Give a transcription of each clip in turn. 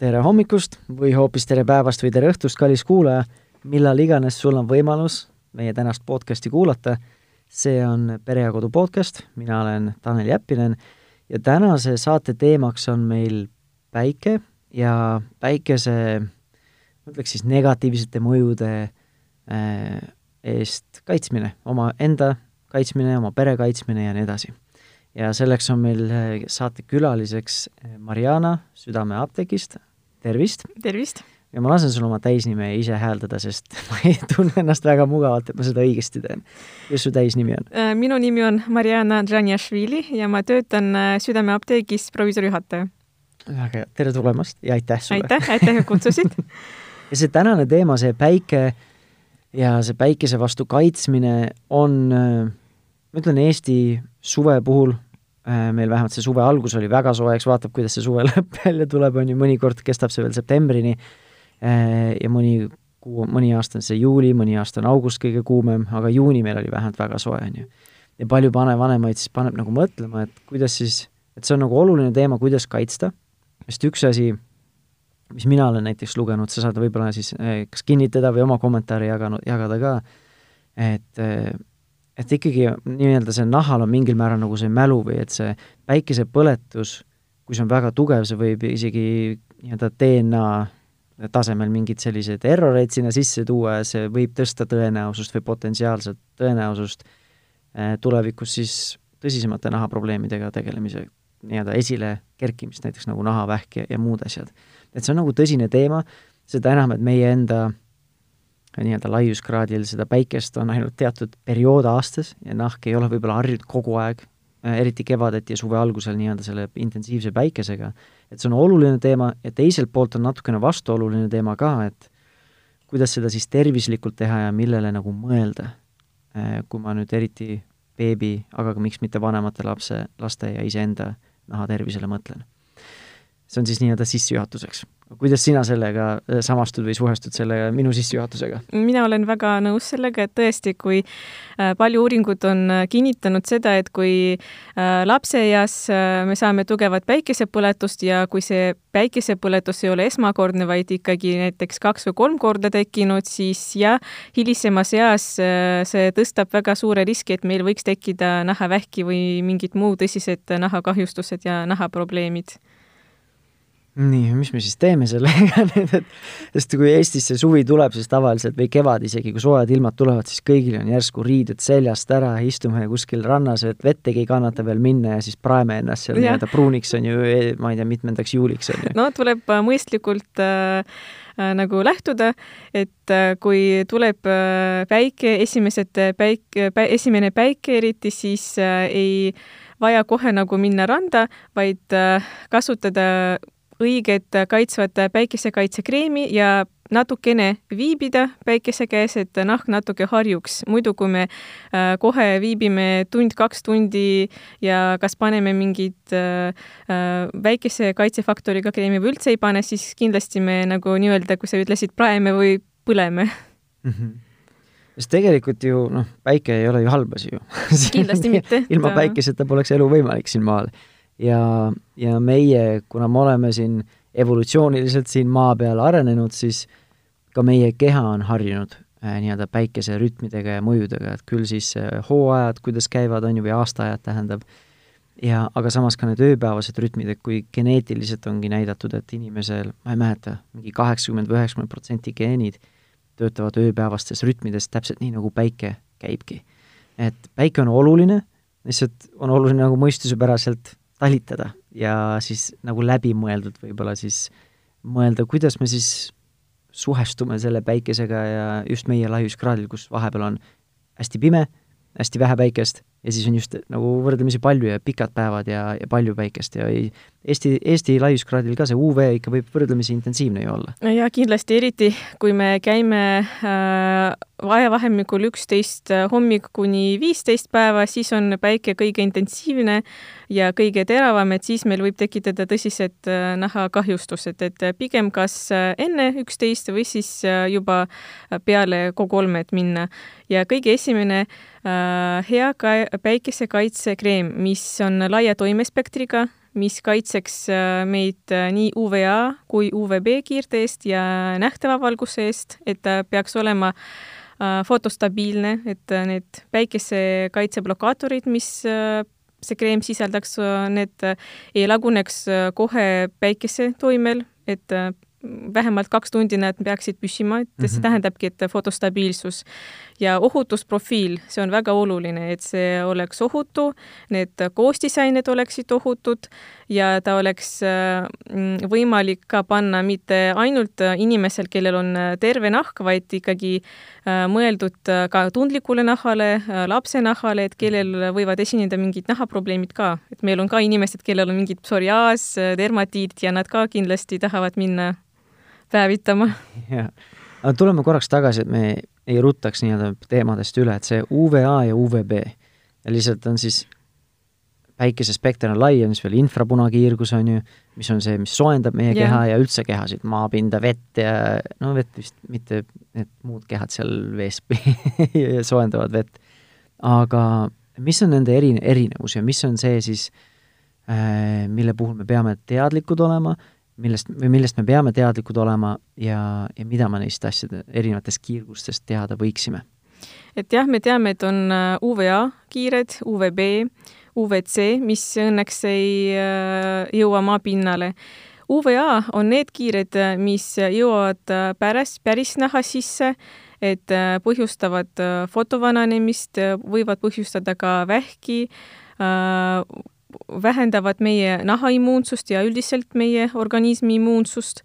tere hommikust või hoopis tere päevast või tere õhtust, kallis kuulaja, millal iganes sul on võimalus meie tänast podcasti kuulata. see on Pere ja Kodu podcast, mina olen Tanel Jeppinen ja tänase saate teemaks on meil päike ja päikese, ma ütleks siis negatiivsete mõjude äh, eest kaitsmine, omaenda kaitsmine, oma pere kaitsmine ja nii edasi. Ja selleks on meil äh, saatekülaliseks äh, Mariana Südameapteegist, tervist! tervist! ja ma lasen sul oma täisnime ise hääldada, sest ma ei tunne ennast väga mugavalt, et ma seda õigesti teen. mis su täisnimi on? Äh, minu nimi on Mariana Džanjašvili ja ma töötan Südameapteegis proviisorijuhataja. väga hea, tere tulemast ja aitäh sulle! aitäh, aitäh, et kutsusid ja see tänane teema, see päike ja see päikese vastu kaitsmine on, ma ütlen, Eesti suve puhul äh, meil vähemalt see suve algus oli väga soe, eks vaatab, kuidas see suve lõpp välja tuleb, on ju, mõnikord kestab see veel septembrini äh, ja mõni kuu, mõni aasta on see juuli, mõni aasta on august kõige kuumem, aga juuni meil oli vähemalt väga soe, on ju. ja palju vanevanemaid siis paneb nagu mõtlema, et kuidas siis, et see on nagu oluline teema, kuidas kaitsta, sest üks asi, mis mina olen näiteks lugenud, sa saad võib-olla siis äh, kas kinnitada või oma kommentaari jaganud, jagada ka, et et ikkagi nii-öelda see nahal on mingil määral nagu see mälu või et see päikesepõletus, kui see on väga tugev, see võib isegi nii-öelda DNA tasemel mingeid selliseid erroreid sinna sisse tuua ja see võib tõsta tõenäosust või potentsiaalset tõenäosust eh, tulevikus siis tõsisemate nahaprobleemidega tegelemise nii-öelda esile kerkimist, näiteks nagu nahavähk ja, ja muud asjad. et see on nagu tõsine teema, seda enam, et meie enda äh, nii-öelda laiuskraadil seda päikest on ainult teatud periood aastas ja nahk ei ole võib-olla harjunud kogu aeg, äh, eriti kevadeti ja suve algusel nii-öelda selle intensiivse päikesega, et see on oluline teema ja teiselt poolt on natukene vastuoluline teema ka, et kuidas seda siis tervislikult teha ja millele nagu mõelda. Äh, kui ma nüüd eriti beebi, aga ka miks mitte vanemate lapse, laste ja iseenda naha tervisele mõtlen. see on siis nii-öelda sissejuhatuseks kuidas sina sellega äh, samastud või suhestud selle minu sissejuhatusega? mina olen väga nõus sellega, et tõesti, kui äh, palju uuringud on äh, kinnitanud seda, et kui lapseeas me saame tugevat päikesepõletust ja kui see päikesepõletus ei ole esmakordne, vaid ikkagi näiteks kaks või kolm korda tekkinud, siis jah, hilisemas eas see tõstab väga suure riski, et meil võiks tekkida nahavähki või mingid muud tõsised nahakahjustused ja nahaprobleemid nii, mis me siis teeme sellega nüüd, et sest kui Eestisse suvi tuleb, siis tavaliselt või kevad isegi, kui soojad ilmad tulevad, siis kõigil on järsku riided seljast ära, istume kuskil rannas, et vettegi ei kannata veel minna ja siis praeme ennast seal nii-öelda pruuniks on ju, ma ei tea, mitmendaks juuliks on ju. no tuleb äh, mõistlikult äh, äh, nagu lähtuda, et äh, kui tuleb päike, esimesed päik- pä,, esimene päike eriti, siis ei vaja kohe nagu minna randa, vaid kasutada õiget kaitsvat päikesekaitsekreemi ja natukene viibida päikese käes, et nahk natuke harjuks. muidu, kui me äh, kohe viibime tund-kaks tundi ja kas paneme mingit äh, äh, väikese kaitsefaktoriga kreemi või üldse ei pane, siis kindlasti me nagu nii-öelda, kui sa ütlesid, praeme või põleme mm. -hmm sest tegelikult ju noh, päike ei ole ju halb asi ju kindlasti mitte. ilma päikeseta poleks elu võimalik siin maal ja, ja meie, kuna me oleme siin evolutsiooniliselt siin maa peal arenenud, siis ka meie keha on harjunud äh, nii-öelda päikeserütmidega ja mõjudega, et küll siis äh, hooajad, kuidas käivad, on ju, või aastaajad tähendab, ja aga samas ka need ööpäevased rütmid, et kui geneetiliselt ongi näidatud, et inimesel, ma ei mäleta, mingi kaheksakümmend või üheksakümmend protsenti geenid töötavad ööpäevastes rütmides täpselt nii, nagu päike käibki. et päike on oluline, lihtsalt on oluline nagu mõistuspäraselt talitada ja siis nagu läbimõeldud võib-olla siis mõelda, kuidas me siis suhestume selle päikesega ja just meie laiuskraadil, kus vahepeal on hästi pime, hästi vähe päikest ja siis on just nagu võrdlemisi palju ja pikad päevad ja, ja palju päikest ja ei, Eesti, Eesti laiuskraadil ka see UV ikka võib võrdlemisi intensiivne ju olla. ja kindlasti, eriti kui me käime äh, ajavahemikul üksteist hommik kuni viisteist päeva, siis on päike kõige intensiivne ja kõige teravam, et siis meil võib tekitada tõsised äh, nahakahjustused, et pigem kas äh, enne üksteist või siis äh, juba peale kogu olmet minna. ja kõige esimene äh, hea ka päikesekaitsekreem, mis on laia toimespektriga mis kaitseks meid nii UVA kui UVB kiirte eest ja nähtava valguse eest, et ta peaks olema fotostabiilne, et need päikesekaitseblokaatorid, mis see kreem sisaldaks, need ei laguneks kohe päikese toimel, et vähemalt kaks tundi nad peaksid püsima, et mm -hmm. see mhm. tähendabki, et fotostabiilsus ja ohutusprofiil, see on väga oluline, et see oleks ohutu, need koostisained oleksid ohutud ja ta oleks mm, võimalik ka panna mitte ainult inimesel, kellel on terve nahk, vaid ikkagi äh, mõeldud ka tundlikule nahale, lapse nahale, et kellel võivad esineda mingid nahaprobleemid ka, et meil on ka inimesed, kellel on mingid psoriaas, dermatiit ja nad ka kindlasti tahavad minna päevitama. jah, aga tuleme korraks tagasi, et me ei ruttaks nii-öelda teemadest üle, et see UVA ja UVB ja lihtsalt on siis päikesespekter on lai, on siis veel infrapunakiirgus, on ju, mis on see, mis soojendab meie yeah. keha ja üldse kehasid, maapinda, vett ja no vett vist mitte, need muud kehad seal vees soojendavad vett. aga mis on nende eri, erinevus ja mis on see siis äh,, mille puhul me peame teadlikud olema millest, või millest me peame teadlikud olema ja, ja mida me neist asjade, erinevatest kiirgustest teada võiksime? et jah, me teame, et on äh, UVA kiired, UVB, UVC, mis õnneks ei äh, jõua maapinnale. UVA on need kiired, mis jõuavad äh, päris, päris naha sisse, et põhjustavad fotovananemist, võivad põhjustada ka vähki, vähendavad meie nahaimmuunsust ja üldiselt meie organismi immuunsust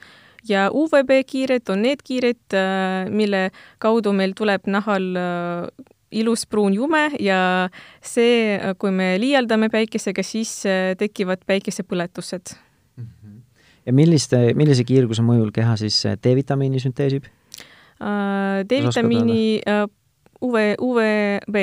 ja UVB kiired on need kiired, äh, mille kaudu meil tuleb nahal äh, ilus pruun jume ja see, kui me liialdame päikesega, siis äh, tekivad päikesepõletused. Mhm. ja milliste, millise kiirguse mõjul keha siis D-vitamiini sünteesib? D-vitamiini UV, UVB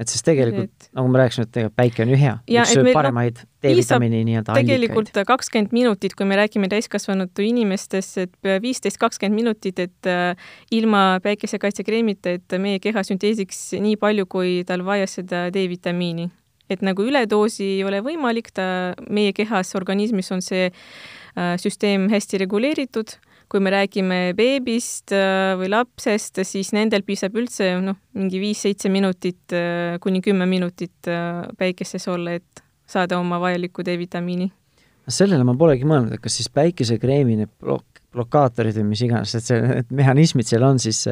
et siis tegelikult nagu ma rääkisin, et tegelikult päike on ju hea, üks sööb paremaid no, D-vitamiini nii-öelda allikaid. tegelikult kakskümmend minutit, kui me räägime täiskasvanud inimestest, et viisteist, kakskümmend minutit, et äh, ilma päikesekaitsekreemita, et meie keha sünteesiks nii palju, kui tal vaja seda D-vitamiini. et nagu üledoosi ei ole võimalik, ta meie kehas, organismis on see äh, süsteem hästi reguleeritud kui me räägime beebist äh, või lapsest, siis nendel piisab üldse noh, mingi viis-seitse minutit äh, kuni kümme minutit äh, päikeses olla, et saada oma vajalikku D-vitamiini. sellele ma polegi mõelnud, et kas siis päikesekreemi need blok-, blokaatorid või mis iganes, et see, need mehhanismid seal on, siis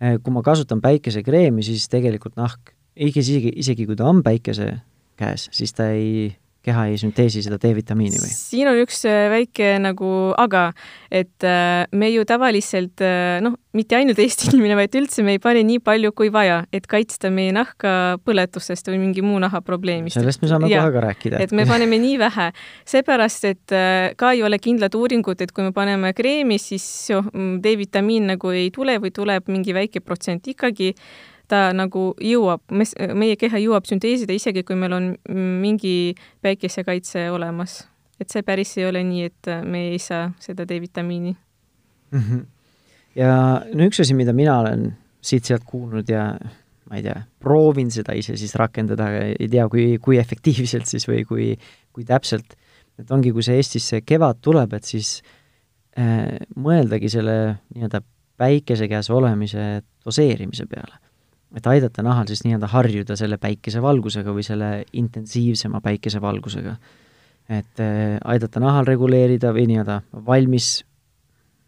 kui ma kasutan päikesekreemi, siis tegelikult nahk, isegi, isegi kui ta on päikese käes, siis ta ei keha ei sünteesi seda D-vitamiini või? siin on üks äh, väike nagu aga, et äh, me ju tavaliselt äh, noh, mitte ainult Eesti inimene, vaid üldse me ei pane nii palju kui vaja, et kaitsta meie nahka põletusest või mingi muu nahaprobleemist. sellest me saame ja, kohe ka rääkida. et me paneme nii vähe, seepärast et ka ei ole kindlad uuringud, et kui me paneme kreemi, siis D-vitamiin nagu ei tule või tuleb mingi väike protsent ikkagi ta nagu jõuab, meie keha jõuab sünteesida isegi, kui meil on mingi päikesekaitse olemas. et see päris ei ole nii, et me ei saa seda D-vitamiini mm. -hmm. ja no üks asi, mida mina olen siit-sealt kuulnud ja ma ei tea, proovin seda ise siis rakendada, ei tea, kui, kui efektiivselt siis või kui, kui täpselt, et ongi, kui see Eestisse kevad tuleb, et siis äh, mõeldagi selle nii-öelda päikese käes olemise doseerimise peale et aidata nahal siis nii-öelda harjuda selle päikesevalgusega või selle intensiivsema päikesevalgusega. et äh, aidata nahal reguleerida või nii-öelda valmis,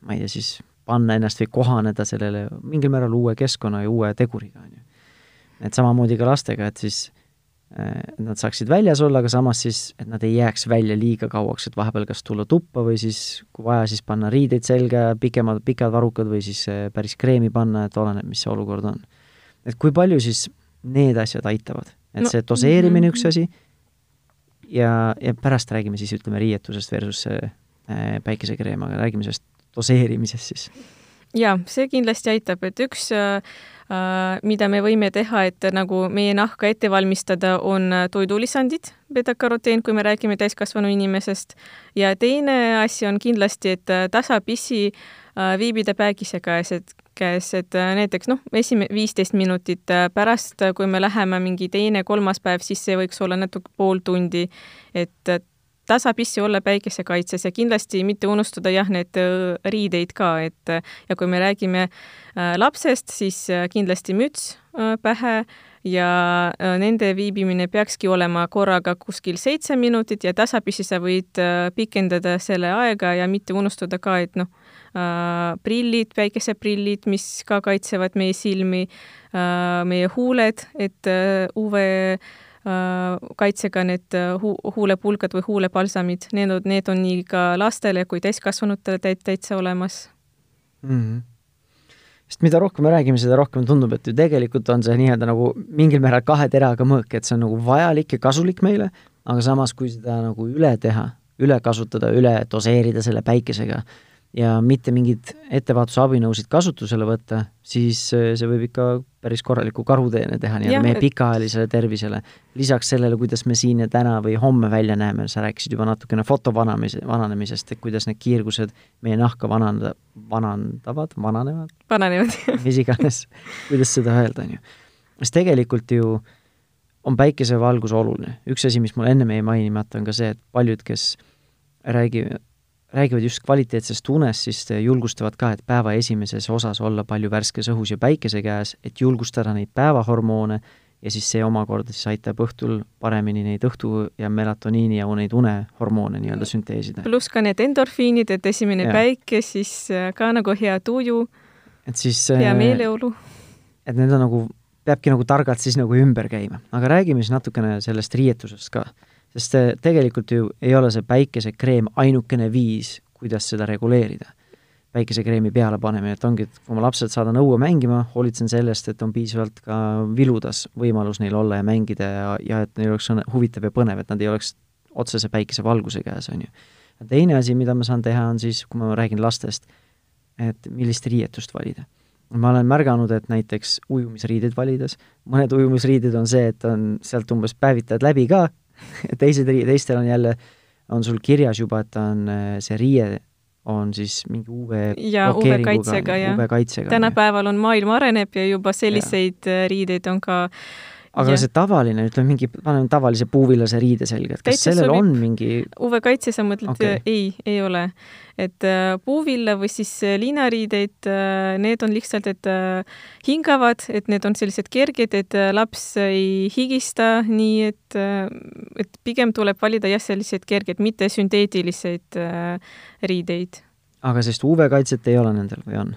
ma ei tea, siis panna ennast või kohaneda sellele mingil määral uue keskkonna ja uue teguriga, on ju. et samamoodi ka lastega, et siis äh, et nad saaksid väljas olla, aga samas siis, et nad ei jääks välja liiga kauaks, et vahepeal kas tulla tuppa või siis kui vaja, siis panna riideid selga, pikemad, pikad varrukad või siis äh, päris kreemi panna, et oleneb, mis see olukord on et kui palju siis need asjad aitavad, et no, see doseerimine üks asi ja, ja pärast räägime siis ütleme riietusest versus äh, päikesekreem, aga räägime sellest doseerimisest siis. jaa, see kindlasti aitab, et üks äh, äh, mida me võime teha, et nagu meie nahka ette valmistada, on toidulisandid, beta-karoteen, kui me räägime täiskasvanu inimesest, ja teine asi on kindlasti, et tasapisi viibida päikese käes, et käes, et näiteks noh, esimene viisteist minutit pärast, kui me läheme mingi teine, kolmas päev, siis see võiks olla natuke pool tundi, et tasapisi olla päikesekaitses ja kindlasti mitte unustada jah, need riideid ka, et ja kui me räägime lapsest, siis kindlasti müts pähe ja nende viibimine peakski olema korraga kuskil seitse minutit ja tasapisi sa võid pikendada selle aega ja mitte unustada ka, et noh, prillid, päikeseprillid, mis ka kaitsevad meie silmi, meie huuled, et UV kaitsega need hu huulepulgad või huulepalsamid, need on, need on nii ka lastele kui täiskasvanutele täitsa olemas mm. -hmm sest mida rohkem me räägime, seda rohkem tundub, et ju tegelikult on see nii-öelda nagu mingil määral kahe teraga mõõk, et see on nagu vajalik ja kasulik meile, aga samas, kui seda nagu üle teha, üle kasutada, üle doseerida selle päikesega, ja mitte mingeid ettevaatusabinõusid kasutusele võtta, siis see võib ikka päris korraliku karuteene teha nii-öelda meie pikaajalisele tervisele. lisaks sellele, kuidas me siin ja täna või homme välja näeme, sa rääkisid juba natukene foto vanamise, vananemisest, et kuidas need kiirgused meie nahka vananda, vanandavad, vananevad? vananevad mis iganes, kuidas seda öelda, on ju. sest tegelikult ju on päikesevalgus oluline. üks asi, mis mul ennem jäi mainimata, on ka see, et paljud, kes räägivad räägivad just kvaliteetsest unest, siis julgustavad ka, et päeva esimeses osas olla palju värskes õhus ja päikese käes, et julgustada neid päevahormoone ja siis see omakorda siis aitab õhtul paremini neid õhtu- ja melatoniini ja neid unehormoone nii-öelda sünteesida. pluss ka need endorfiinid, et esimene ja. päike, siis äh, ka nagu hea tuju, hea äh, meeleolu. et need on nagu, peabki nagu targalt siis nagu ümber käima, aga räägime siis natukene sellest riietusest ka sest tegelikult ju ei ole see päikesekreem ainukene viis, kuidas seda reguleerida. päikesekreemi peale panemine, et ongi, et kui ma lapsed saadan õue mängima, hoolitsen sellest, et on piisavalt ka viludas võimalus neil olla ja mängida ja, ja et neil oleks huvitav ja põnev, et nad ei oleks otsese päikesevalguse käes, on ju. teine asi, mida ma saan teha, on siis, kui ma räägin lastest, et millist riietust valida ma olen märganud, et näiteks ujumisriideid valides, mõned ujumisriided on see, et on sealt umbes päevitad läbi ka, teised, teistel on jälle, on sul kirjas juba, et on see riie on siis mingi UV ja UV-kaitsega, jah. UV-kaitsega. tänapäeval on maailm areneb ja juba selliseid ja. riideid on ka aga ja. see tavaline, ütleme mingi, paneme tavalise puuvillase riide selga, et kas Täitsa sellel sobib. on mingi UV-kaitse, sa mõtled okay., ei, ei ole. et äh, puuvilla või siis äh, liinariideid äh,, need on lihtsalt, et hingavad, et need on sellised kerged, et laps ei higista, nii et et pigem tuleb valida jah, selliseid kergeid, mitte sünteetiliseid riideid. aga sellist UV-kaitset ei ole nendel või on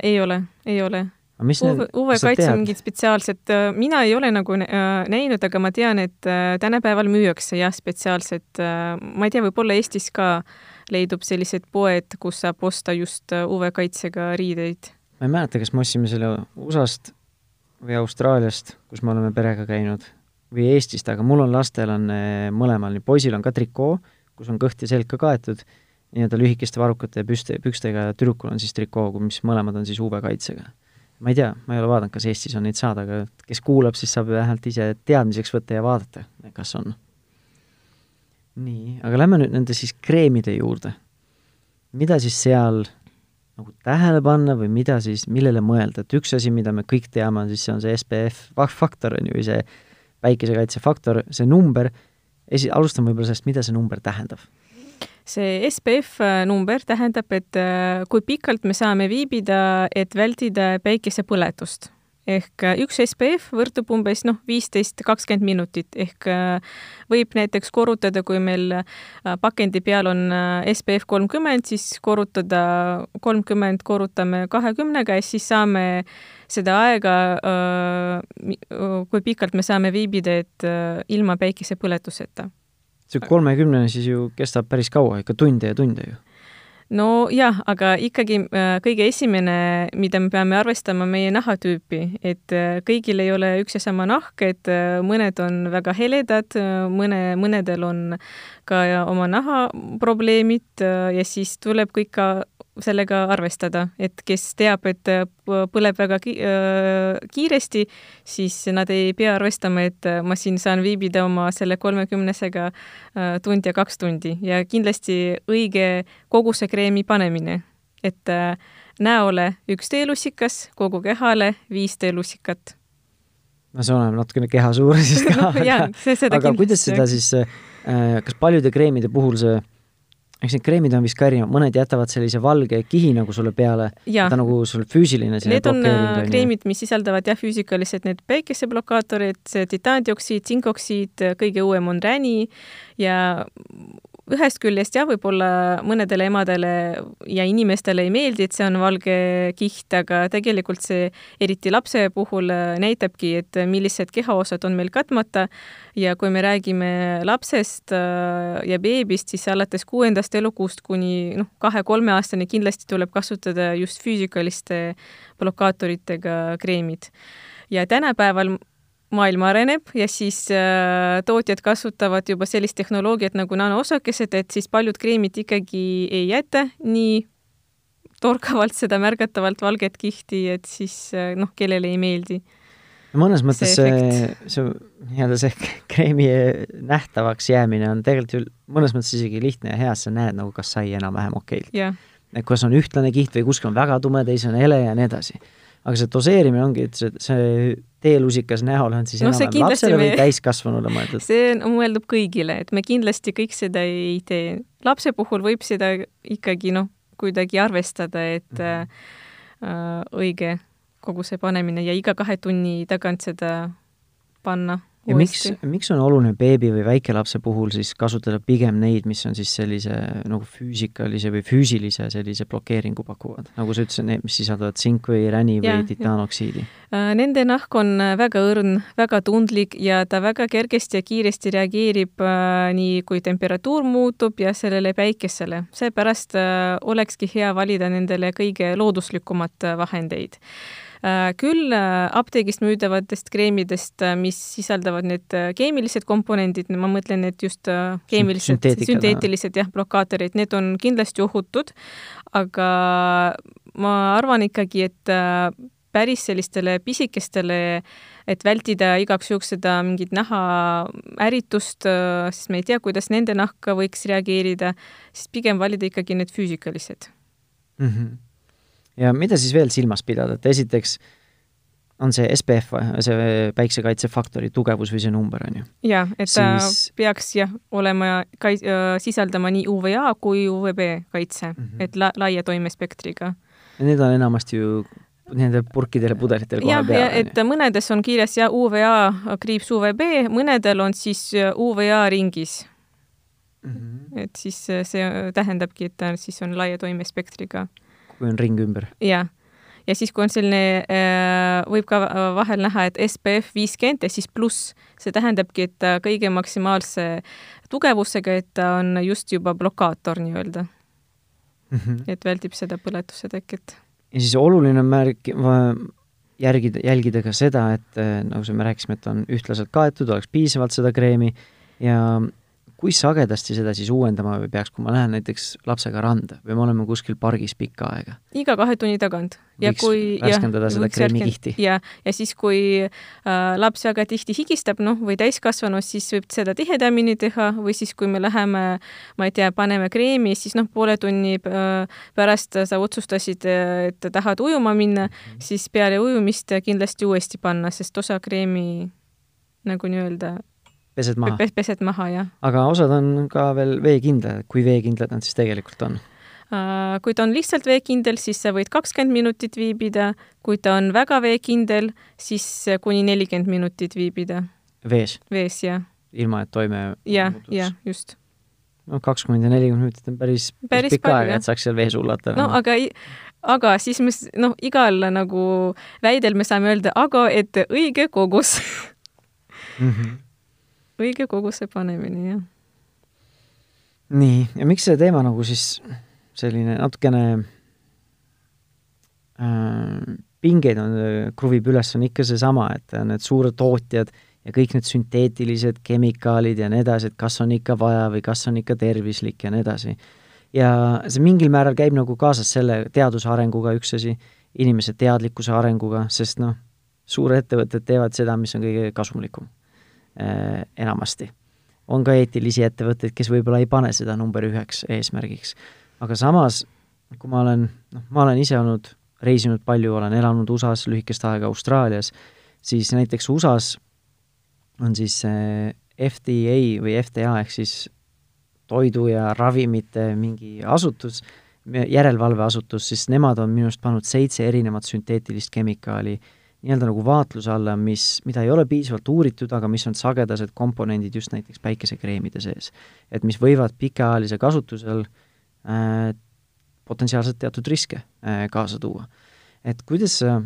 ei ole, ei ole UV, UV-kaitse mingit spetsiaalset, äh, mina ei ole nagu äh, näinud, aga ma tean, et äh, tänapäeval müüakse jah, spetsiaalset, ma ei tea, võib-olla Eestis ka leidub sellised poed, kus saab osta just UV-kaitsega riideid. ma ei mäleta, kas me ostsime selle USA-st või Austraaliast, kus me oleme perega käinud, või Eestist, aga mul on lastel on mõlemal, nii poisil on ka trikoo, kus on kõht ja selg ka kaetud, nii-öelda lühikeste varrukate ja püste, pükstega tüdrukul on siis trikoo, mis mõlemad on siis UV-kaitsega ma ei tea, ma ei ole vaadanud, kas Eestis on neid saada, aga kes kuulab, siis saab vähemalt ise teadmiseks võtta ja vaadata, kas on. nii, aga lähme nüüd nende siis kreemide juurde. mida siis seal nagu tähele panna või mida siis, millele mõelda, et üks asi, mida me kõik teame, on siis see on see SPF faktor, on ju, või see päikesekaitsefaktor, see number, esi-, alustame võib-olla sellest, mida see number tähendab see SPF äh, number tähendab, et äh, kui pikalt me saame viibida, et vältida päikesepõletust ehk äh, üks SPF võrdub umbes noh, viisteist, kakskümmend minutit. Ehk võib näiteks korrutada, kui meil pakendi peal on SPF kolmkümmend, siis korrutada kolmkümmend, korrutame kahekümnega ja siis saame seda aega, kui pikalt me saame viibida, et ilma päikesepõletuseta see kolmekümnene siis ju kestab päris kaua, ikka tunde ja tunde ju. nojah, aga ikkagi äh, kõige esimene, mida me peame arvestama, meie nahatüüpi, et äh, kõigil ei ole üks ja sama nahk, et äh, mõned on väga heledad, mõne, mõnedel on ka oma nahaprobleemid ja siis tuleb kõik ka sellega arvestada, et kes teab, et äh, põleb väga ki äh, kiiresti, siis nad ei pea arvestama, et äh, ma siin saan viibida oma selle kolmekümnesega tund ja kaks tundi ja kindlasti õige koguse kreemi panemine et näole üks teelusikas, kogu kehale viis teelusikat. no see oleneb natukene keha suurusest ka no, seda aga kuidas seda siis kas paljude kreemide puhul see eks need kreemid on vist ka erinevad, mõned jätavad sellise valge kihi nagu sulle peale, ta nagu sul füüsiline Need on äh, kreemid, mis sisaldavad jah, füüsikalised need päikeseblokaatorid, titaandioksiid, tsinkoksiid, kõige uuem on räni ja ühest küljest jah, võib-olla mõnedele emadele ja inimestele ei meeldi, et see on valge kiht, aga tegelikult see eriti lapse puhul näitabki, et millised kehaosad on meil katmata ja kui me räägime lapsest äh, ja beebist, siis alates kuuendast elukuust kuni noh, kahe-kolmeaastane kindlasti tuleb kasutada just füüsikaliste blokaatoritega kreemid. ja tänapäeval maailm areneb ja siis äh, tootjad kasutavad juba sellist tehnoloogiat nagu nanoosakesed, et siis paljud kreemid ikkagi ei jäta nii torkavalt seda märgatavalt valget kihti, et siis äh, noh, kellele ei meeldi. mõnes mõttes see, see nii-öelda see kreemi nähtavaks jäämine on tegelikult ju mõnes mõttes isegi lihtne ja hea, sa näed nagu, kas sai enam-vähem okeilt. et kas on ühtlane kiht või kuskil on väga tume, teisel on hele ja nii edasi aga see doseerimine ongi, et see, see teelusikas näol on siis no, enam-vähem lapsele me... või täiskasvanule mõeldud? see on mõeldud kõigile, et me kindlasti kõik seda ei tee. lapse puhul võib seda ikkagi noh, kuidagi arvestada, et mm -hmm. äh, õige koguse panemine ja iga kahe tunni tagant seda panna ja miks, miks on oluline beebi või väikelapse puhul siis kasutada pigem neid, mis on siis sellise nagu füüsikalise või füüsilise sellise blokeeringu pakuvad, nagu sa ütlesid, need, mis sisaldavad tsink või räni või titaanoksiidi? Äh, nende nahk on äh, väga õrn, väga tundlik ja ta väga kergesti ja kiiresti reageerib äh, nii, kui temperatuur muutub ja sellele päikesele. seepärast äh, olekski hea valida nendele kõige looduslikumad äh, vahendeid küll äh, apteegist müüdavatest kreemidest, äh, mis sisaldavad need keemilised komponendid, ma mõtlen need just keemilised, sünteetilised jah, blokaatorid, need on kindlasti ohutud, aga ma arvan ikkagi, et päris sellistele pisikestele, et vältida igaks juhuks seda mingit nahaäritust, sest me ei tea, kuidas nende nahk võiks reageerida, siis pigem valida ikkagi need füüsikalised. Mm. -hmm ja mida siis veel silmas pidada, et esiteks on see SPF, see päiksekaitsefaktori tugevus või see number, on ju? jah, et ta siis... peaks jah, olema, sisaldama nii UVA kui UVB kaitse mm, -hmm. et la-, laia toimespektriga. need on enamasti ju nende purkidel ja pudelitel kohe peal. jah, et mõnedes on kirjas ja UVA kriips UVB, mõnedel on siis UVA ringis mm. -hmm. et siis see tähendabki, et ta siis on laia toimespektriga kui on ring ümber. jah, ja siis, kui on selline, äh, võib ka vahel näha, et SPF viiskümmend ja siis pluss, see tähendabki, et ta kõige maksimaalse tugevusega, et ta on just juba blokaator nii-öelda mm. -hmm. et väldib seda põletuse teket. ja siis oluline on märk-, järgida, jälgida ka seda, et äh, nagu me rääkisime, et on ühtlaselt kaetud, oleks piisavalt seda kreemi ja kui sagedasti seda siis uuendama peaks, kui ma lähen näiteks lapsega randa või me oleme kuskil pargis pikka aega? iga kahe tunni tagant. ja võiks kui värskendada seda kreemikihti. ja, ja siis, kui äh, laps väga tihti higistab, noh, või täiskasvanu, siis võib seda tihedamini teha või siis, kui me läheme, ma ei tea, paneme kreemi, siis noh, poole tunni äh, pärast sa otsustasid, et tahad ujuma minna mm, -hmm. siis peale ujumist kindlasti uuesti panna, sest osa kreemi nagu nii-öelda pesed maha Pes,? pesed maha, jah. aga osad on ka veel veekindlad, kui veekindlad nad siis tegelikult on? Äh, kui ta on lihtsalt veekindel, siis sa võid kakskümmend minutit viibida, kui ta on väga veekindel, siis kuni nelikümmend minutit viibida. vees? vees, jah. ilma, et toime jah, jah, just. no kakskümmend ja nelikümmend minutit on päris, päris pikk aeg, et saaks seal vees hullata. no aga aga siis me, noh, igal nagu väidel me saame öelda, aga et õige kogus mm. -hmm õige koguse panemine, jah. nii, ja miks see teema nagu siis selline natukene äh, pingeid on, kruvib üles, on ikka seesama, et need suured tootjad ja kõik need sünteetilised kemikaalid ja nii edasi, et kas on ikka vaja või kas on ikka tervislik ja nii edasi. ja see mingil määral käib nagu kaasas selle teaduse arenguga, üks asi, inimese teadlikkuse arenguga, sest noh, suurettevõtted teevad seda, mis on kõige kasumlikum enamasti. on ka eetilisi ettevõtteid, kes võib-olla ei pane seda number üheks eesmärgiks. aga samas kui ma olen, noh, ma olen ise olnud, reisinud palju, olen elanud USA-s lühikest aega, Austraalias, siis näiteks USA-s on siis see FDA või FDA ehk siis toidu ja ravimite mingi asutus, järelevalveasutus, siis nemad on minu arust pannud seitse erinevat sünteetilist kemikaali nii-öelda nagu vaatluse alla, mis, mida ei ole piisavalt uuritud, aga mis on sagedased komponendid just näiteks päikesekreemide sees. et mis võivad pikaajalise kasutusel äh, potentsiaalselt teatud riske äh, kaasa tuua. et kuidas sa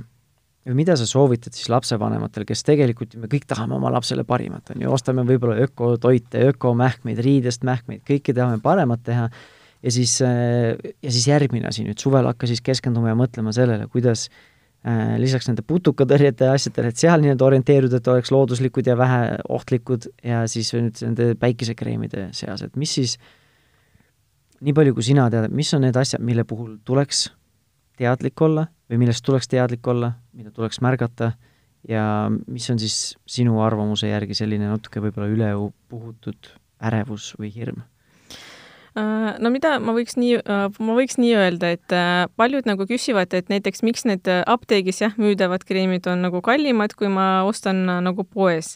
või mida sa soovitad siis lapsevanematel, kes tegelikult me kõik tahame oma lapsele parimat, on ju, ostame võib-olla ökotoite, ökomähkmeid, riidest mähkmeid, kõike tahame paremat teha, ja siis, äh, ja siis järgmine asi nüüd, suvel hakka siis keskenduma ja mõtlema sellele, kuidas äh, lisaks nende putukatõrjete ja asjadele, et seal nii-öelda orienteeruda, et oleks looduslikud ja vähe ohtlikud ja siis nüüd nende päikesekreemide seas, et mis siis, nii palju kui sina tead, mis on need asjad, mille puhul tuleks teadlik olla või millest tuleks teadlik olla, mida tuleks märgata ja mis on siis sinu arvamuse järgi selline natuke võib-olla ülepuhutud ärevus või hirm? Äh, no mida ma võiks nii, äh, ma võiks nii öelda, et äh, paljud nagu küsivad, et näiteks miks need apteegis jah, müüdavad kreemid on nagu kallimad, kui ma ostan nagu poes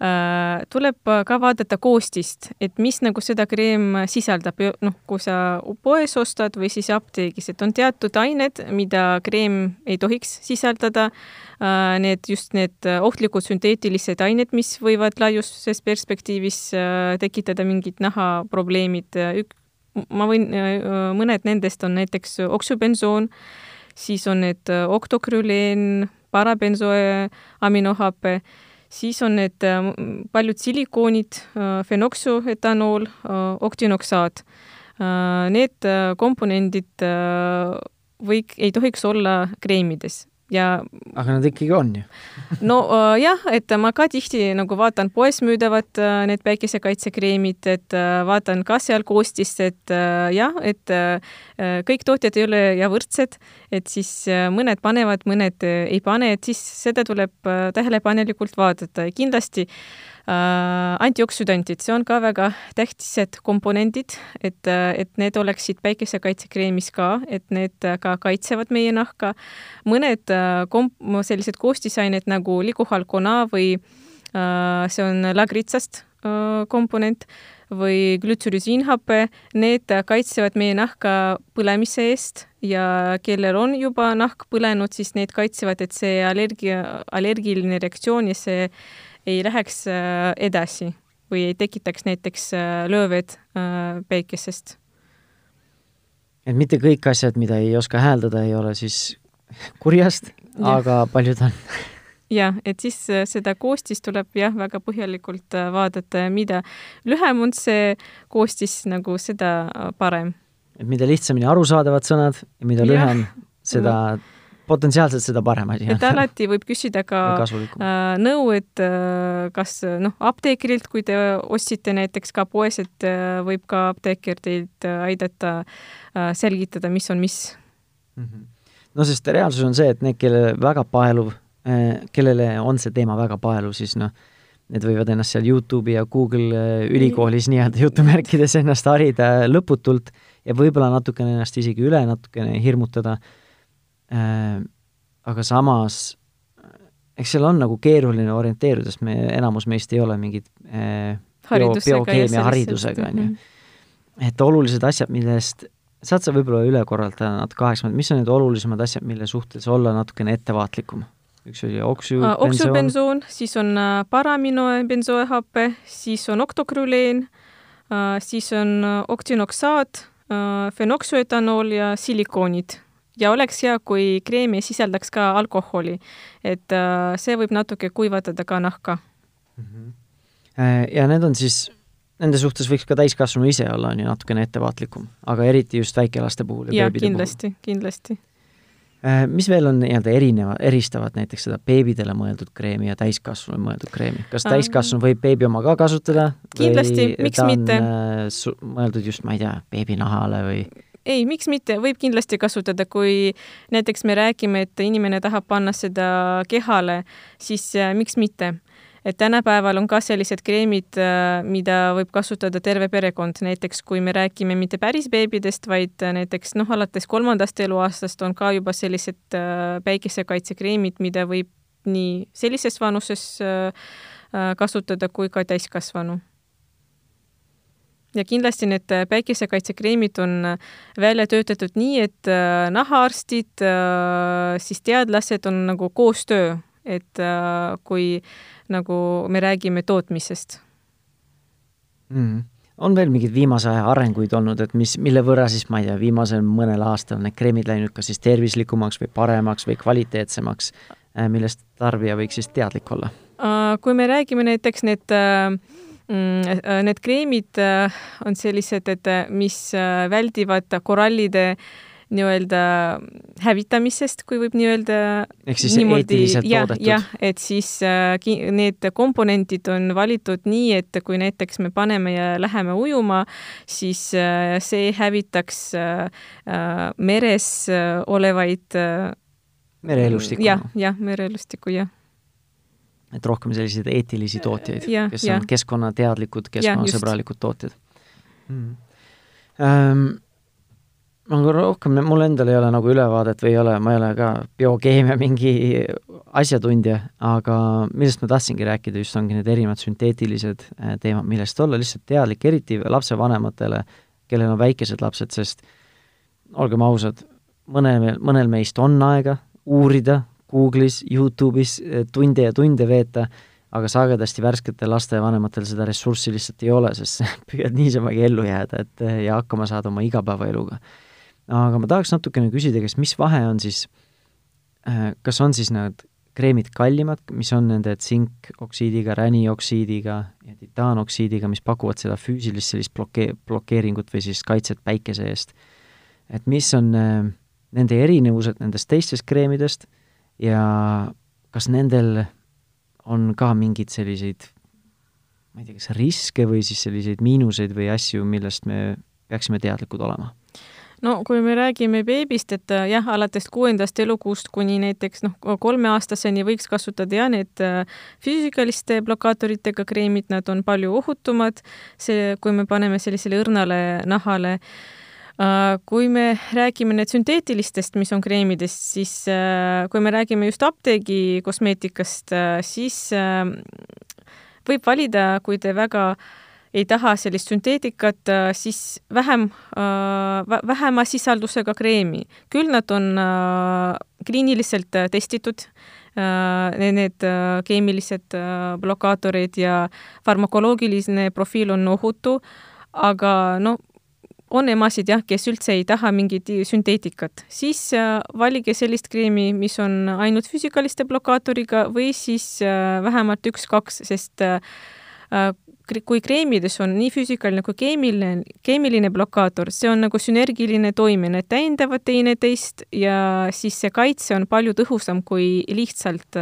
tuleb ka vaadata koostist, et mis nagu seda kreem sisaldab, noh, kui sa poes ostad või siis apteegis, et on teatud ained, mida kreem ei tohiks sisaldada. Äh, need just need ohtlikud sünteetilised ained, mis võivad laiuses perspektiivis äh, tekitada mingid nahaprobleemid. ma võin, mõned nendest on näiteks oksübensoon, siis on need oktokrüleen, parabensoe aminohape siis on need äh, paljud silikoonid, äh, fenoksuetanool, äh, oktinoksaat. Need komponendid või ei tohiks olla kreemides ja aga nad ikkagi on ju. No äh, et ma ka tihti nagu vaatan poes müüdavad äh, need päikesekaitsekreemid, et äh, vaatan ka seal koostist, et äh, jah, et äh, kõik tootjad ei ole ja võrdsed, et siis äh, mõned panevad, mõned äh, ei pane, et siis seda tuleb äh, tähelepanelikult vaadata. Ja kindlasti äh, Äh, antioksüdantid, see on ka väga tähtsad komponendid, et, et need oleksid päikesekaitsekreemis ka, et need ka kaitsevad meie nahka. mõned äh, komp-, sellised koostisained nagu liguhalkona või äh, see on lagritsast komponent või glütsürisiinhape, need kaitsevad meie nahka põlemise eest ja kellel on juba nahk põlenud, siis need kaitsevad, et see allergia, allergiline reaktsioon ja see ei läheks äh, edasi või ei tekitaks näiteks äh, lööved äh, päikesest. et mitte kõik asjad, mida ei oska hääldada, ei ole siis kurjast, aga paljud on jah, et siis seda koostist tuleb jah, väga põhjalikult vaadata ja mida lühem on see koostis, nagu seda parem. et mida lihtsamini arusaadavad sõnad ja mida ja. lühem, seda potentsiaalselt seda parem asi. et alati võib küsida ka äh, nõu, et äh, kas noh, apteekrilt, kui te ostsite näiteks ka poes, et äh, võib ka apteeker teid äh, aidata äh, selgitada, mis on mis mm. -hmm. no sest reaalsus on see, et need, kellele väga paeluv äh,, kellele on see teema väga paeluv, siis noh, need võivad ennast seal Youtube'i ja Google äh, ülikoolis nii-öelda jutumärkides ennast harida lõputult ja võib-olla natukene ennast isegi üle natukene hirmutada Äh, aga samas eks seal on nagu keeruline orienteeruda, sest me, enamus meist ei ole mingid äh, bio, biokeemia haridusega, on ju. Mhm. et olulised asjad, millest, saad sa võib-olla üle korraldada natuke aeglasemalt, mis on need olulisemad asjad, mille suhtes olla natukene ettevaatlikum? üks oli uh,. oksübensoon, siis on paraminobensoehape, siis on oktokrüleen siis on oktinoksaat fenoksüetanool ja silikoonid ja oleks hea, kui kreem ei sisaldaks ka alkoholi. et äh, see võib natuke kuivatada ka nahka mm. -hmm. ja need on siis, nende suhtes võiks ka täiskasvanu ise olla, on ju, natukene ettevaatlikum, aga eriti just väikelaste puhul ja, ja kindlasti, kindlasti äh, mis veel on nii-öelda erineva, eristavad näiteks seda beebidele mõeldud kreemi ja täiskasvanule mõeldud kreemi? kas täiskasvanu võib beebi oma ka kasutada? kindlasti, miks mitte? mõeldud just, ma ei tea, beebinahale või? Ei, miks mitte, võib kindlasti kasutada, kui näiteks me räägime, et inimene tahab panna seda kehale, siis äh, miks mitte? Et tänapäeval on ka sellised kreemid, mida võib kasutada terve perekond, näiteks kui me räägime mitte päris beebidest, vaid näiteks noh, alates kolmandast eluaastast on ka juba sellised päikesekaitsekreemid, mida võib nii sellises vanuses kasutada kui ka täiskasvanu ja kindlasti need äh, päikesekaitsekreemid on äh, välja töötatud nii, et äh, nahaarstid, siis teadlased on nagu koostöö, et kui nagu me räägime tootmisest mm on veel mingeid viimase aja arenguid olnud, et mis, mille võrra siis, ma ei tea, viimasel mõnel aastal need kreemid läinud kas siis tervislikumaks või paremaks või kvaliteetsemaks, millest tarbija võiks siis teadlik olla? Kui me räägime näiteks need äh, need kreemid äh, on sellised, et äh, mis väldivad korallide nii-öelda hävitamisest, kui võib nii öelda. ehk siis niimoodi, eetiliselt ja, toodetud? jah, et siis äh, need komponendid on valitud nii, et kui näiteks me paneme ja läheme ujuma, siis äh, see hävitaks äh, meres olevaid mereelustikku? jah, jah, mereelustikku, jah et rohkem selliseid eetilisi tootjaid, kes ja. on keskkonnateadlikud, keskkonnasõbralikud tootjad mm.. Ähm, aga rohkem, mul endal ei ole nagu ülevaadet või ei ole, ma ei ole ka biokeemia mingi asjatundja, aga millest ma tahtsingi rääkida, just ongi need erinevad sünteetilised äh, teemad, millest olla lihtsalt teadlik, eriti lapsevanematele, kellel on väikesed lapsed, sest olgem ausad, mõnel, mõnel meist on aega uurida, Google'is, Youtube'is eh, tunde ja tunde veeta, aga sagedasti värsketel lastevanematel seda ressurssi lihtsalt ei ole, sest püüad niisamagi ellu jääda, et eh, ja hakkama saada oma igapäevaeluga. aga ma tahaks natukene küsida, kas mis vahe on siis, eh, kas on siis need kreemid kallimad, mis on nende tsinkoksiidiga, ränioksiidiga ja titaanoksiidiga, mis pakuvad seda füüsilist sellist bloke-, blokeeringut või siis kaitset päikese eest. et mis on nende erinevused nendest teistest kreemidest ja kas nendel on ka mingeid selliseid, ma ei tea, kas riske või siis selliseid miinuseid või asju, millest me peaksime teadlikud olema? no kui me räägime beebist, et äh, jah, alates kuuendast elukuust kuni näiteks noh, kolmeaastaseni võiks kasutada ja need äh, füüsikaliste blokaatoritega kreemid, nad on palju ohutumad, see, kui me paneme sellisele õrnale nahale Äh, kui me räägime nüüd sünteetilistest, mis on kreemidest, siis äh, kui me räägime just apteegi kosmeetikast, äh, siis võib valida, kui te väga ei taha sellist sünteetikat, siis vähem, vähema sisaldusega kreemi. küll nad on kliiniliselt testitud, need keemilised blokaatorid ja farmakoloogiline profiil on ohutu, aga no on emasid jah, kes üldse ei taha mingit sünteetikat, siis äh, valige sellist kreemi, mis on ainult füüsikaliste blokaatoriga või siis äh, vähemalt üks-kaks, sest äh, kui kreemides on nii füüsikaline kui keemiline, keemiline blokaator, see on nagu sünergiline toime, need täiendavad teineteist ja siis see kaitse on palju tõhusam kui lihtsalt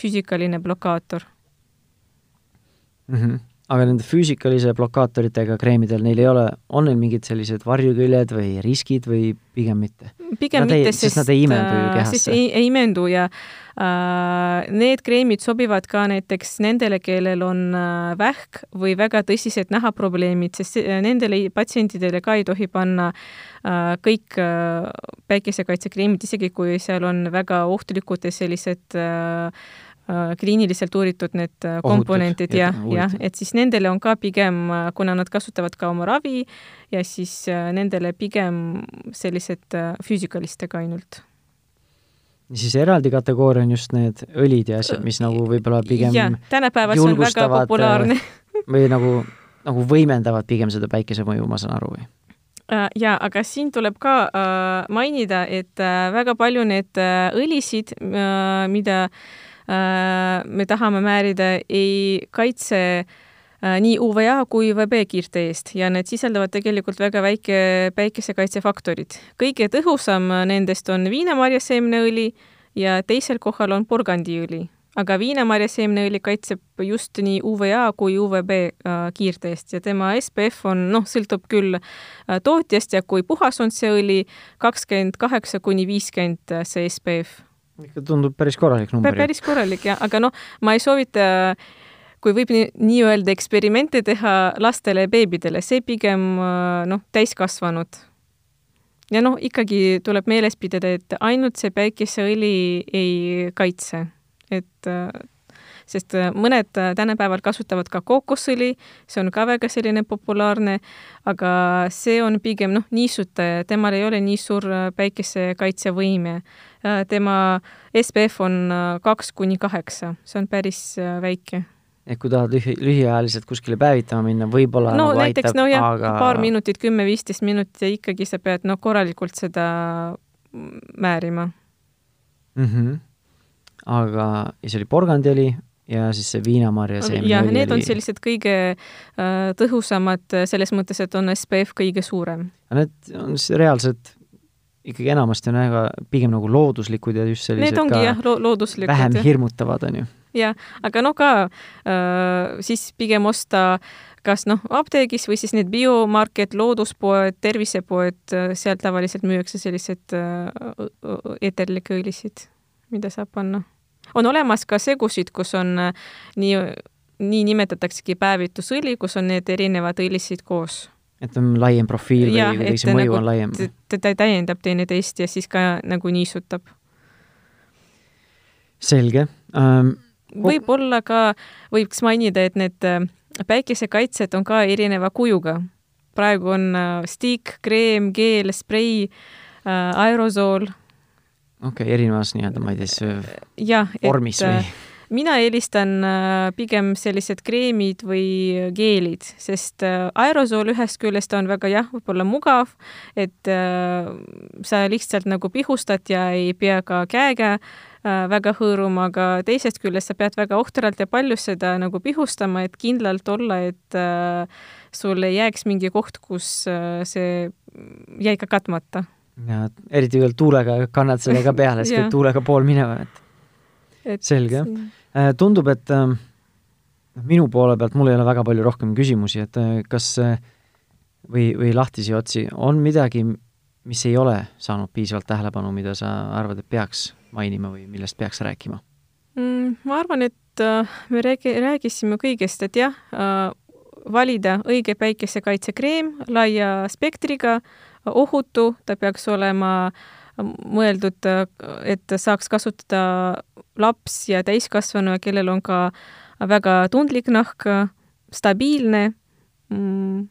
füüsikaline blokaator mm. -hmm aga nende füüsikalise blokaatoritega kreemidel, neil ei ole, on neil mingid sellised varjuküljed või riskid või pigem mitte? pigem nad mitte, sest nad ei imendu ju äh, kehasse. sest ei, ei imendu ja äh, need kreemid sobivad ka näiteks nendele, kellel on äh, vähk või väga tõsised nahaprobleemid, sest äh, nendele patsientidele ka ei tohi panna äh, kõik äh, päikesekaitsekreemid, isegi kui seal on väga ohtlikud sellised Äh, kliiniliselt uuritud need äh, komponendid ja, jah, et siis nendele on ka pigem, äh, kuna nad kasutavad ka oma ravi ja siis nendele pigem sellised füüsikalistega ainult. Siis eraldi kategooria on just need õlid ja asjad, mis nagu võib-olla pigem ja, tänapäeval see on väga populaarne. või nagu, nagu võimendavad pigem seda päikesemõju, ma saan aru, või? jaa, aga siin tuleb ka äh, mainida, et äh, väga palju need äh, õlisid äh,, mida äh, Äh, me tahame määrida, ei kaitse äh, nii UVA kui UVB kiirte eest ja need sisaldavad tegelikult väga väike päikesekaitsefaktorid. kõige tõhusam nendest on viinamarjaseemneõli ja teisel kohal on porgandiõli, aga viinamarjaseemneõli kaitseb just nii UVA kui UVB äh, kiirte eest ja tema SPF on, noh, sõltub küll tootjast ja kui puhas on see õli, kakskümmend kaheksa kuni viiskümmend see SPF ikka tundub päris korralik number. päris korralik jah, aga noh, ma ei soovita kui võib nii-öelda nii eksperimente teha lastele ja beebidele, see pigem noh, täiskasvanud. ja noh, ikkagi tuleb meeles pidada, et ainult see päikeseõli ei kaitse, et sest mõned tänapäeval kasutavad ka kookosõli, see on ka väga selline populaarne, aga see on pigem noh, niisutaja, temal ei ole nii suur päikesekaitsevõime. Tema SPF on kaks kuni kaheksa, see on päris väike et kui tahad lühi, lühiajaliselt kuskile päevitama minna, võib-olla no nagu näiteks, no jah aga..., paar minutit, kümme-viisteist minutit ja ikkagi sa pead no korralikult seda määrima mm. -hmm. aga, ja see oli porgandiõli ja siis see viinamarja seemne jah, need oli... on sellised kõige äh, tõhusamad selles mõttes, et on SPF kõige suurem. Need on siis reaalselt ikkagi enamasti on väga pigem nagu looduslikud ja just sellised Need ongi ka jah lo, looduslikud. vähem hirmutavad, on ju jah, aga no ka äh, siis pigem osta kas noh, apteegis või siis need biomarket, looduspoed, tervisepoed, äh, seal tavaliselt müüakse sellised äh, eeterlikke õlisid, mida saab panna. on olemas ka segusid, kus on äh, nii, nii nimetataksegi päevitusõli, kus on need erinevad õlisid koos et on laiem profiil ja, või kuidagi see mõju nagu on laiem? ta täiendab teineteist ja siis ka nagu niisutab. selge um, võib-olla ka võiks mainida, et need äh, päikesekaitsed on ka erineva kujuga. praegu on äh, stiik, kreem, geel, sprei, äh, aerosool. okei okay,, erinevas nii-öelda, ma ei tea, siis vormis või? Mina eelistan pigem sellised kreemid või geelid, sest aerosool ühest küljest on väga jah, võib-olla mugav, et sa lihtsalt nagu pihustad ja ei pea ka käega Äh, väga hõõruma, aga teisest küljest sa pead väga ohtralt ja palju seda nagu pihustama, et kindlalt olla, et äh, sul ei jääks mingi koht, kus äh, see jäi ka katmata. ja eriti veel tuulega kannad selle ka peale, siis käib tuulega pool minema, et, et selge. Äh, tundub, et äh, minu poole pealt mul ei ole väga palju rohkem küsimusi, et äh, kas või, või lahtisi otsi, on midagi, mis ei ole saanud piisavalt tähelepanu, mida sa arvad, et peaks mainima või millest peaks rääkima mm,? ma arvan, et äh, me räägi-, rääkisime kõigest, et jah äh,, valida õige päikesekaitsekreem laia spektriga, ohutu, ta peaks olema mõeldud, et saaks kasutada laps ja täiskasvanu, kellel on ka väga tundlik nahk, stabiilne mm,,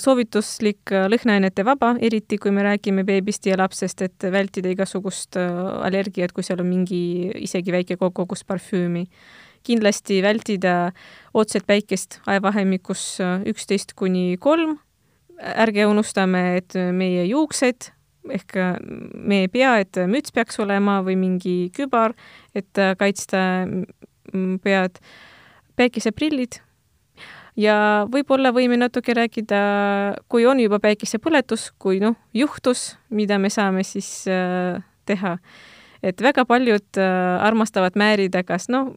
soovituslik lõhnaainete vaba, eriti kui me räägime beebist ja lapsest, et vältida igasugust allergiat, kui seal on mingi isegi väike kogus parfüümi. kindlasti vältida otset päikest ajavahemikus üksteist kuni kolm. ärge unustame, et meie juuksed ehk meie pea, et müts peaks olema või mingi kübar, et kaitsta pead, päikeseprillid. Ja võib-olla võime natuke rääkida, kui on juba päikesepõletus, kui noh, juhtus, mida me saame siis äh, teha. et väga paljud äh, armastavad määrida kas noh,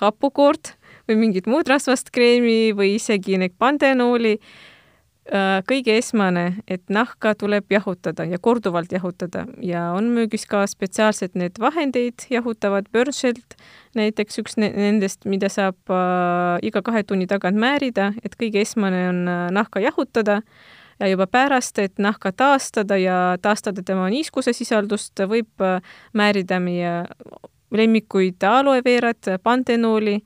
hapukoort või mingit muud rasvast kreemi või isegi neid pandenooli äh, Äh, kõige esmane, et nahka tuleb jahutada ja korduvalt jahutada. Ja on müügis ka spetsiaalsed need vahendeid jahutavad börsilt, näiteks üks nendest, mida saab äh, iga kahe tunni tagant määrida, et kõige esmane on äh, nahka jahutada. Ja juba pärast, et nahka taastada ja taastada tema niiskuse sisaldust, võib äh, määrida meie lemmikuid aloe veerat, pantenooli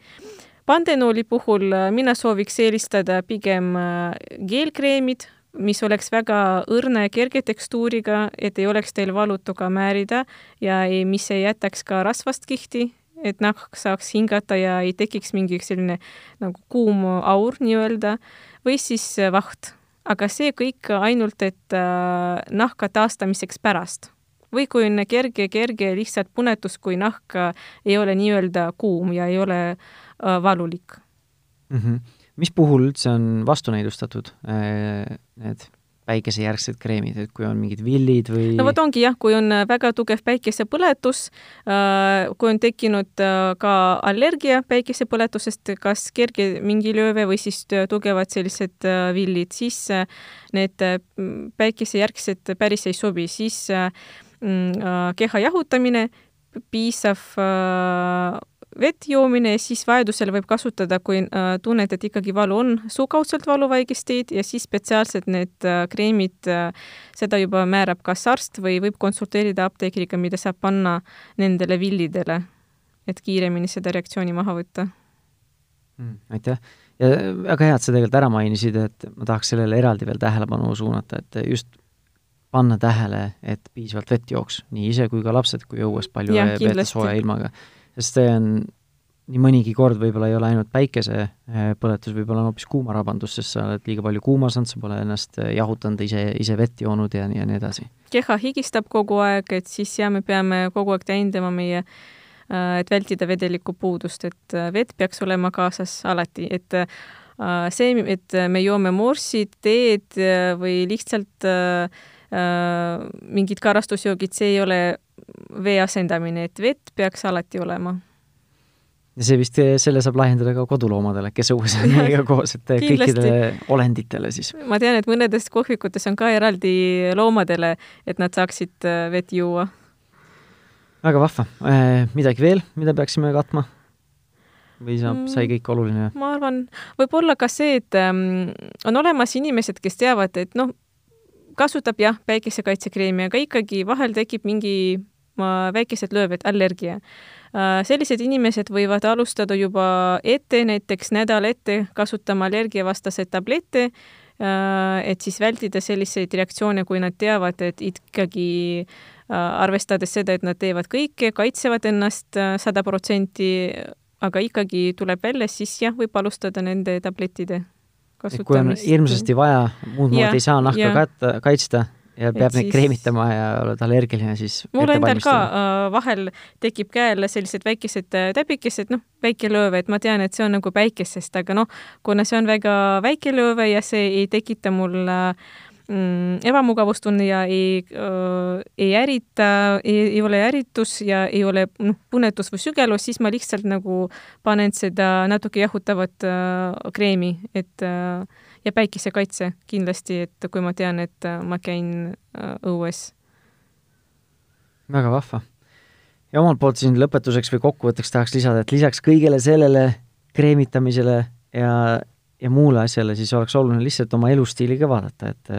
Pantenooli puhul äh, mina sooviks eelistada pigem äh, geelkreemid, mis oleks väga õrna ja kerge tekstuuriga, et ei oleks teil valutu ka määrida ja ei, mis ei jätaks ka rasvast kihti, et nahk saaks hingata ja ei tekiks mingi selline nagu kuum aur nii-öelda, või siis äh, vaht. aga see kõik ainult, et äh, nahka taastamiseks pärast või kui on kerge, kerge lihtsalt punetus, kui nahk ei ole nii-öelda kuum ja ei ole äh, Äh, valulik mm. -hmm. mis puhul üldse on vastunäidustatud äh, need päikesejärgsed kreemid, et kui on mingid villid või? no vot ongi jah, kui on äh, väga tugev päikesepõletus, kui on tekkinud ka allergia päikesepõletusest, kas kerge mingi lööve või siis tugevad sellised villid, siis need päikesejärgsed päris ei sobi, siis mm, keha jahutamine piisav äh, vett joomine ja siis vajadusel võib kasutada, kui äh, tunned, et ikkagi valu on, suukaudselt valuvaigisteid ja siis spetsiaalselt need äh, kreemid äh,, seda juba määrab kas arst või võib konsulteerida apteekriga, mida saab panna nendele villidele, et kiiremini seda reaktsiooni maha võtta. Mm,. aitäh. Ja väga hea, et sa tegelikult ära mainisid, et ma tahaks sellele eraldi veel tähelepanu suunata, et just panna tähele, et piisavalt vett jooks, nii ise kui ka lapsed, kui õues palju veeta sooja ilmaga sest see on nii mõnigi kord võib-olla ei ole ainult päikesepõletus, võib-olla on hoopis kuumarabandus, sest sa oled liiga palju kuumas olnud, sa pole ennast jahutanud, ise, ise vett joonud ja nii, ja nii edasi. keha higistab kogu aeg, et siis jah, me peame kogu aeg täiendama meie äh, et vältida vedeliku puudust, et äh, vett peaks olema kaasas alati, et äh, see, et me joome morssi, teed või lihtsalt mingid karastusjoogid, see ei ole vee asendamine, et vett peaks alati olema. ja see vist, selle saab laiendada ka koduloomadele, kes õues on meiega koos, et kõikidele olenditele siis. ma tean, et mõnedes kohvikutes on ka eraldi loomadele, et nad saaksid äh, vett juua. väga vahva. Äh, midagi veel, mida peaksime katma? või saab, sai mm, kõik oluline? ma arvan, võib-olla ka see, et ähm, on olemas inimesed, kes teavad, et noh, kasutab jah, päikesekaitsekreemi, aga ikkagi vahel tekib mingi väikesed lööbed, allergia. Äh, sellised inimesed võivad alustada juba ette, näiteks nädal ette kasutama allergiavastaseid tablette, äh, et siis vältida selliseid reaktsioone, kui nad teavad, et ikkagi äh, arvestades seda, et nad teevad kõike, kaitsevad ennast sada protsenti, aga ikkagi tuleb välja, siis jah, võib alustada nende tablettide kasutamist. kui on hirmsasti vaja, muud moodi ei saa nahka katta, kaitsta ja peab neid siis... kreemitama ja oled allergiline, siis mul endal ka äh, vahel tekib käele sellised väikesed äh, täbikesed, noh, väike lööve, et ma tean, et see on nagu päikesest, aga noh, kuna see on väga väike lööve ja see ei tekita mul äh, mm, ebamugavustunne ja ei äh,, ei ärita, ei ole ärritus ja ei ole noh, punetus või sügelus, siis ma lihtsalt nagu panen seda natuke jahutavat äh, kreemi, et äh, ja päikesekaitse kindlasti, et kui ma tean, et äh, ma käin äh, õues. väga vahva. ja omalt poolt siin lõpetuseks või kokkuvõtteks tahaks lisada, et lisaks kõigele sellele kreemitamisele ja ja muule asjale, siis oleks oluline lihtsalt oma elustiili ka vaadata, et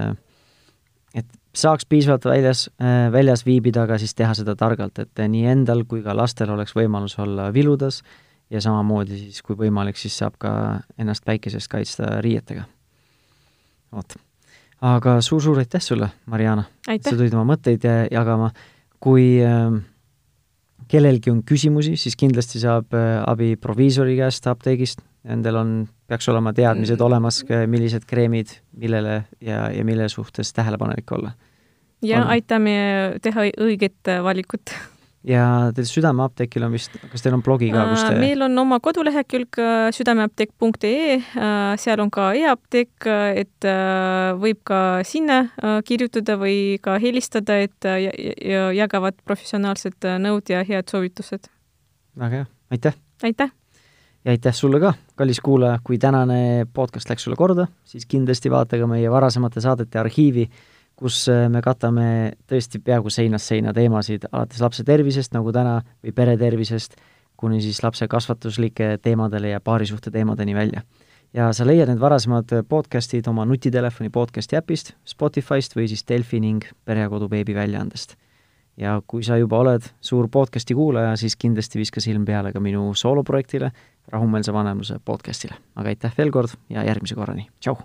et saaks piisavalt väljas, väljas viibida, aga siis teha seda targalt, et nii endal kui ka lastel oleks võimalus olla viludas ja samamoodi siis, kui võimalik, siis saab ka ennast päikesest kaitsta riietega. vot. aga suur-suur aitäh sulle, Mariana! sa tulid oma mõtteid jagama. kui äh, kellelgi on küsimusi, siis kindlasti saab äh, abi proviisori käest apteegist, nendel on, peaks olema teadmised mm. olemas, millised kreemid, millele ja, ja mille suhtes tähelepanelik olla. ja on. aitame teha õiget valikut ja teil Südameapteegil on vist, kas teil on blogi ka, kus te meil on oma kodulehekülg äh, südameapteek.ee, äh, seal on ka e-apteek, äh, et võib ka sinna kirjutada või ka helistada, et jagavad professionaalsed nõud ja head soovitused. väga hea, aitäh! aitäh! Ja aitäh sulle ka, kallis kuulaja, kui tänane podcast läks sulle korda, siis kindlasti vaata ka meie varasemate saadete arhiivi kus äh, me katame tõesti peaaegu seinast seina teemasid, alates lapse tervisest, nagu täna, või pere tervisest, kuni siis lapse kasvatuslike teemadele ja paarisuhte teemadeni välja. ja sa leiad need varasemad podcastid oma nutitelefoni podcasti äpist, Spotify'st või siis Delfi ning Pere ja Kodu beebi väljaandest. ja kui sa juba oled suur podcasti kuulaja, siis kindlasti viska silm peale ka minu sooloprojektile, rahumeelse vanemluse podcastile. aga aitäh veel kord ja järgmise korrani, tšau!